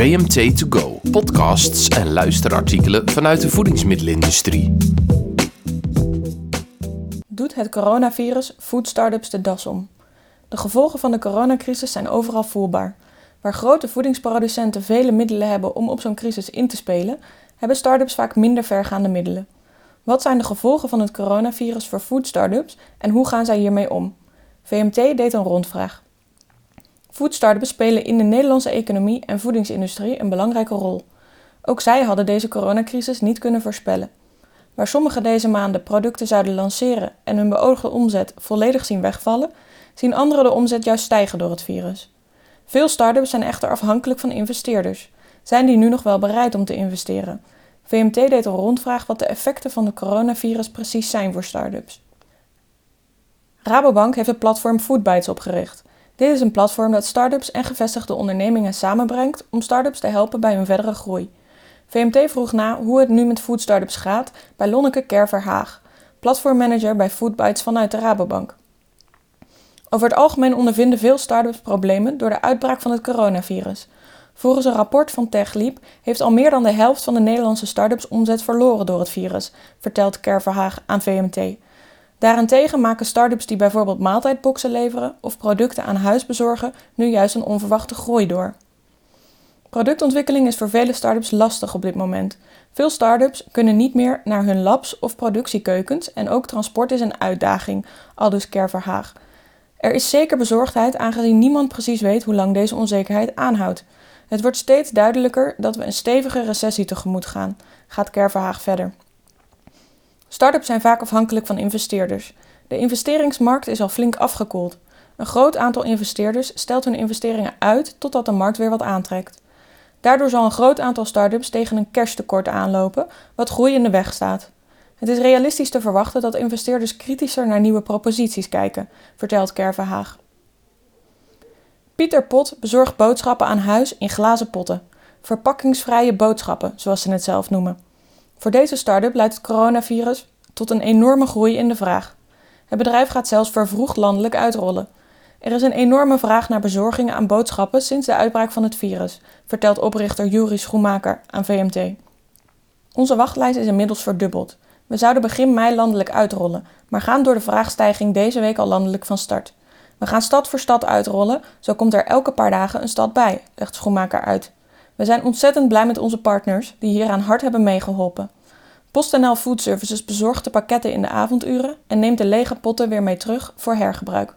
VMT To Go, podcasts en luisterartikelen vanuit de voedingsmiddelenindustrie. Doet het coronavirus food startups de das om? De gevolgen van de coronacrisis zijn overal voelbaar. Waar grote voedingsproducenten vele middelen hebben om op zo'n crisis in te spelen, hebben startups vaak minder vergaande middelen. Wat zijn de gevolgen van het coronavirus voor food startups en hoe gaan zij hiermee om? VMT deed een rondvraag. Foodstartups spelen in de Nederlandse economie en voedingsindustrie een belangrijke rol. Ook zij hadden deze coronacrisis niet kunnen voorspellen. Waar sommigen deze maanden producten zouden lanceren en hun beoogde omzet volledig zien wegvallen, zien anderen de omzet juist stijgen door het virus. Veel startups zijn echter afhankelijk van investeerders. Zijn die nu nog wel bereid om te investeren? VMT deed een rondvraag wat de effecten van de coronavirus precies zijn voor startups. Rabobank heeft het platform Foodbytes opgericht. Dit is een platform dat startups en gevestigde ondernemingen samenbrengt om startups te helpen bij hun verdere groei. VMT vroeg na hoe het nu met food startups gaat bij Lonneke Kerverhaag, platformmanager bij Foodbytes vanuit de Rabobank. Over het algemeen ondervinden veel startups problemen door de uitbraak van het coronavirus. Volgens een rapport van TechLeap heeft al meer dan de helft van de Nederlandse startups omzet verloren door het virus, vertelt Kerverhaag aan VMT. Daarentegen maken startups die bijvoorbeeld maaltijdboxen leveren of producten aan huis bezorgen nu juist een onverwachte groei door. Productontwikkeling is voor vele startups lastig op dit moment. Veel startups kunnen niet meer naar hun labs of productiekeukens en ook transport is een uitdaging, aldus Kerverhaag. Er is zeker bezorgdheid aangezien niemand precies weet hoe lang deze onzekerheid aanhoudt. Het wordt steeds duidelijker dat we een stevige recessie tegemoet gaan, gaat Kerverhaag verder. Startups zijn vaak afhankelijk van investeerders. De investeringsmarkt is al flink afgekoeld. Een groot aantal investeerders stelt hun investeringen uit totdat de markt weer wat aantrekt. Daardoor zal een groot aantal startups tegen een cashtekort aanlopen, wat groei in de weg staat. Het is realistisch te verwachten dat investeerders kritischer naar nieuwe proposities kijken, vertelt Kervenhaag. Pieter Pot bezorgt boodschappen aan huis in glazen potten. Verpakkingsvrije boodschappen, zoals ze het zelf noemen. Voor deze start-up leidt het coronavirus tot een enorme groei in de vraag. Het bedrijf gaat zelfs vervroegd landelijk uitrollen. Er is een enorme vraag naar bezorgingen aan boodschappen sinds de uitbraak van het virus, vertelt oprichter Juri Schoenmaker aan VMT. Onze wachtlijst is inmiddels verdubbeld. We zouden begin mei landelijk uitrollen, maar gaan door de vraagstijging deze week al landelijk van start. We gaan stad voor stad uitrollen, zo komt er elke paar dagen een stad bij, legt Schoenmaker uit. We zijn ontzettend blij met onze partners die hieraan hard hebben meegeholpen. PostNL Food Services bezorgt de pakketten in de avonduren en neemt de lege potten weer mee terug voor hergebruik.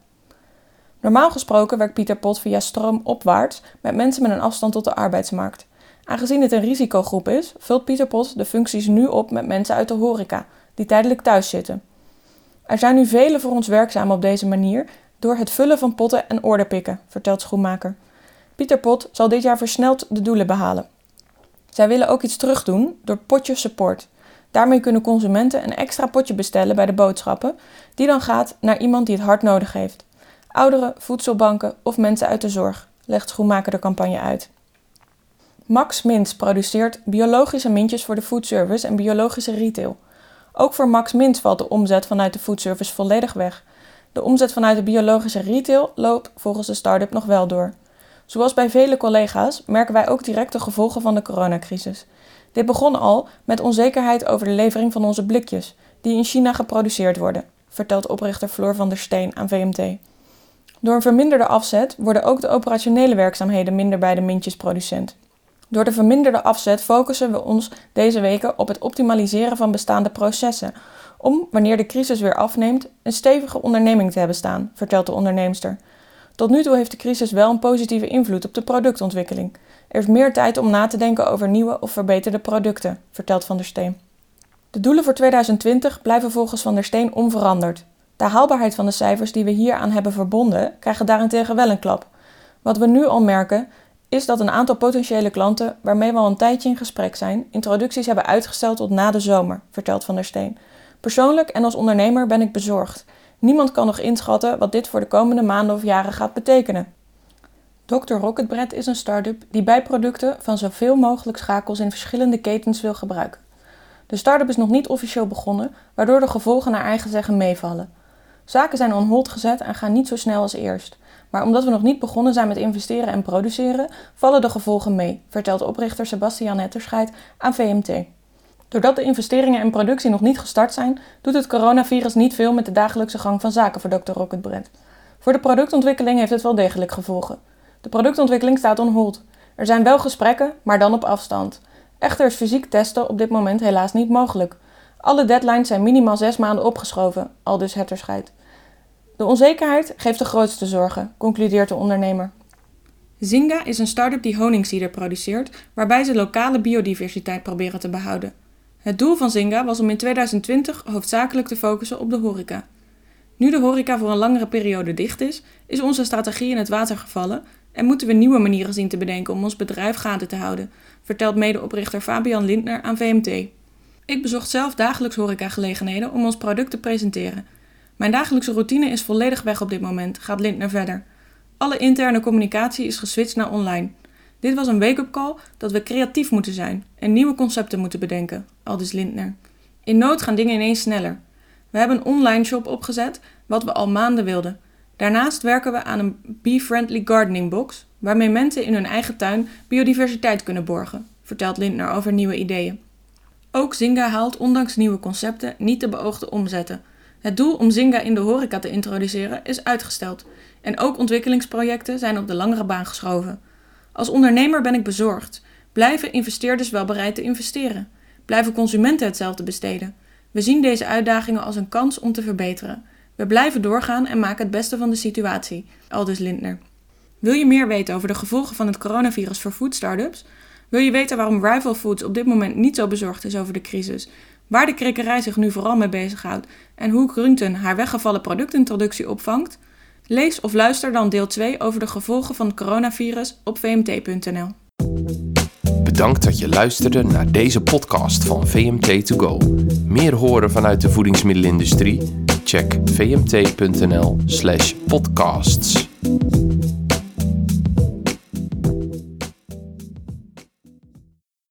Normaal gesproken werkt Pieter Pot via stroom opwaarts met mensen met een afstand tot de arbeidsmarkt. Aangezien het een risicogroep is, vult Pieter Pot de functies nu op met mensen uit de horeca, die tijdelijk thuis zitten. Er zijn nu velen voor ons werkzaam op deze manier door het vullen van potten en orderpikken, vertelt Schoenmaker. Pieter Pot zal dit jaar versneld de doelen behalen. Zij willen ook iets terugdoen door potje support. Daarmee kunnen consumenten een extra potje bestellen bij de boodschappen, die dan gaat naar iemand die het hard nodig heeft. Ouderen, voedselbanken of mensen uit de zorg, legt Schoenmaker de campagne uit. Max Mints produceert biologische mintjes voor de foodservice en biologische retail. Ook voor Max Mints valt de omzet vanuit de foodservice volledig weg. De omzet vanuit de biologische retail loopt volgens de start-up nog wel door. Zoals bij vele collega's merken wij ook direct de gevolgen van de coronacrisis. Dit begon al met onzekerheid over de levering van onze blikjes, die in China geproduceerd worden, vertelt oprichter Floor van der Steen aan VMT. Door een verminderde afzet worden ook de operationele werkzaamheden minder bij de mintjesproducent. Door de verminderde afzet focussen we ons deze weken op het optimaliseren van bestaande processen, om, wanneer de crisis weer afneemt, een stevige onderneming te hebben staan, vertelt de onderneemster. Tot nu toe heeft de crisis wel een positieve invloed op de productontwikkeling. Er is meer tijd om na te denken over nieuwe of verbeterde producten, vertelt Van der Steen. De doelen voor 2020 blijven volgens Van der Steen onveranderd. De haalbaarheid van de cijfers die we hier aan hebben verbonden, krijgen daarentegen wel een klap. Wat we nu al merken, is dat een aantal potentiële klanten, waarmee we al een tijdje in gesprek zijn, introducties hebben uitgesteld tot na de zomer, vertelt Van der Steen. Persoonlijk en als ondernemer ben ik bezorgd. Niemand kan nog inschatten wat dit voor de komende maanden of jaren gaat betekenen. Dr. Rocketbread is een start-up die bijproducten van zoveel mogelijk schakels in verschillende ketens wil gebruiken. De start-up is nog niet officieel begonnen, waardoor de gevolgen naar eigen zeggen meevallen. Zaken zijn on hold gezet en gaan niet zo snel als eerst. Maar omdat we nog niet begonnen zijn met investeren en produceren, vallen de gevolgen mee, vertelt oprichter Sebastian Netterscheid aan VMT. Doordat de investeringen en productie nog niet gestart zijn, doet het coronavirus niet veel met de dagelijkse gang van zaken voor Dr. Rocketbrand. Voor de productontwikkeling heeft het wel degelijk gevolgen. De productontwikkeling staat on hold. Er zijn wel gesprekken, maar dan op afstand. Echter is fysiek testen op dit moment helaas niet mogelijk. Alle deadlines zijn minimaal zes maanden opgeschoven, al dus Hetterscheid. De onzekerheid geeft de grootste zorgen, concludeert de ondernemer. Zinga is een start-up die honingcider produceert, waarbij ze lokale biodiversiteit proberen te behouden. Het doel van Zinga was om in 2020 hoofdzakelijk te focussen op de horeca. Nu de horeca voor een langere periode dicht is, is onze strategie in het water gevallen en moeten we nieuwe manieren zien te bedenken om ons bedrijf gaande te houden, vertelt medeoprichter Fabian Lindner aan VMT. Ik bezocht zelf dagelijks horecagelegenheden om ons product te presenteren. Mijn dagelijkse routine is volledig weg op dit moment, gaat Lindner verder. Alle interne communicatie is geswitcht naar online. Dit was een wake-up call dat we creatief moeten zijn en nieuwe concepten moeten bedenken, aldus Lindner. In nood gaan dingen ineens sneller. We hebben een online shop opgezet, wat we al maanden wilden. Daarnaast werken we aan een bee-friendly gardening box, waarmee mensen in hun eigen tuin biodiversiteit kunnen borgen, vertelt Lindner over nieuwe ideeën. Ook Zynga haalt ondanks nieuwe concepten niet de beoogde omzetten. Het doel om Zynga in de horeca te introduceren is uitgesteld en ook ontwikkelingsprojecten zijn op de langere baan geschoven. Als ondernemer ben ik bezorgd. Blijven investeerders wel bereid te investeren? Blijven consumenten hetzelfde besteden? We zien deze uitdagingen als een kans om te verbeteren. We blijven doorgaan en maken het beste van de situatie, aldus Lindner. Wil je meer weten over de gevolgen van het coronavirus voor food startups? Wil je weten waarom Rival Foods op dit moment niet zo bezorgd is over de crisis? Waar de krikkerij zich nu vooral mee bezighoudt en hoe Grunten haar weggevallen productintroductie opvangt? Lees of luister dan deel 2 over de gevolgen van het coronavirus op vmt.nl. Bedankt dat je luisterde naar deze podcast van VMT2Go. Meer horen vanuit de voedingsmiddelenindustrie? Check vmt.nl/podcasts.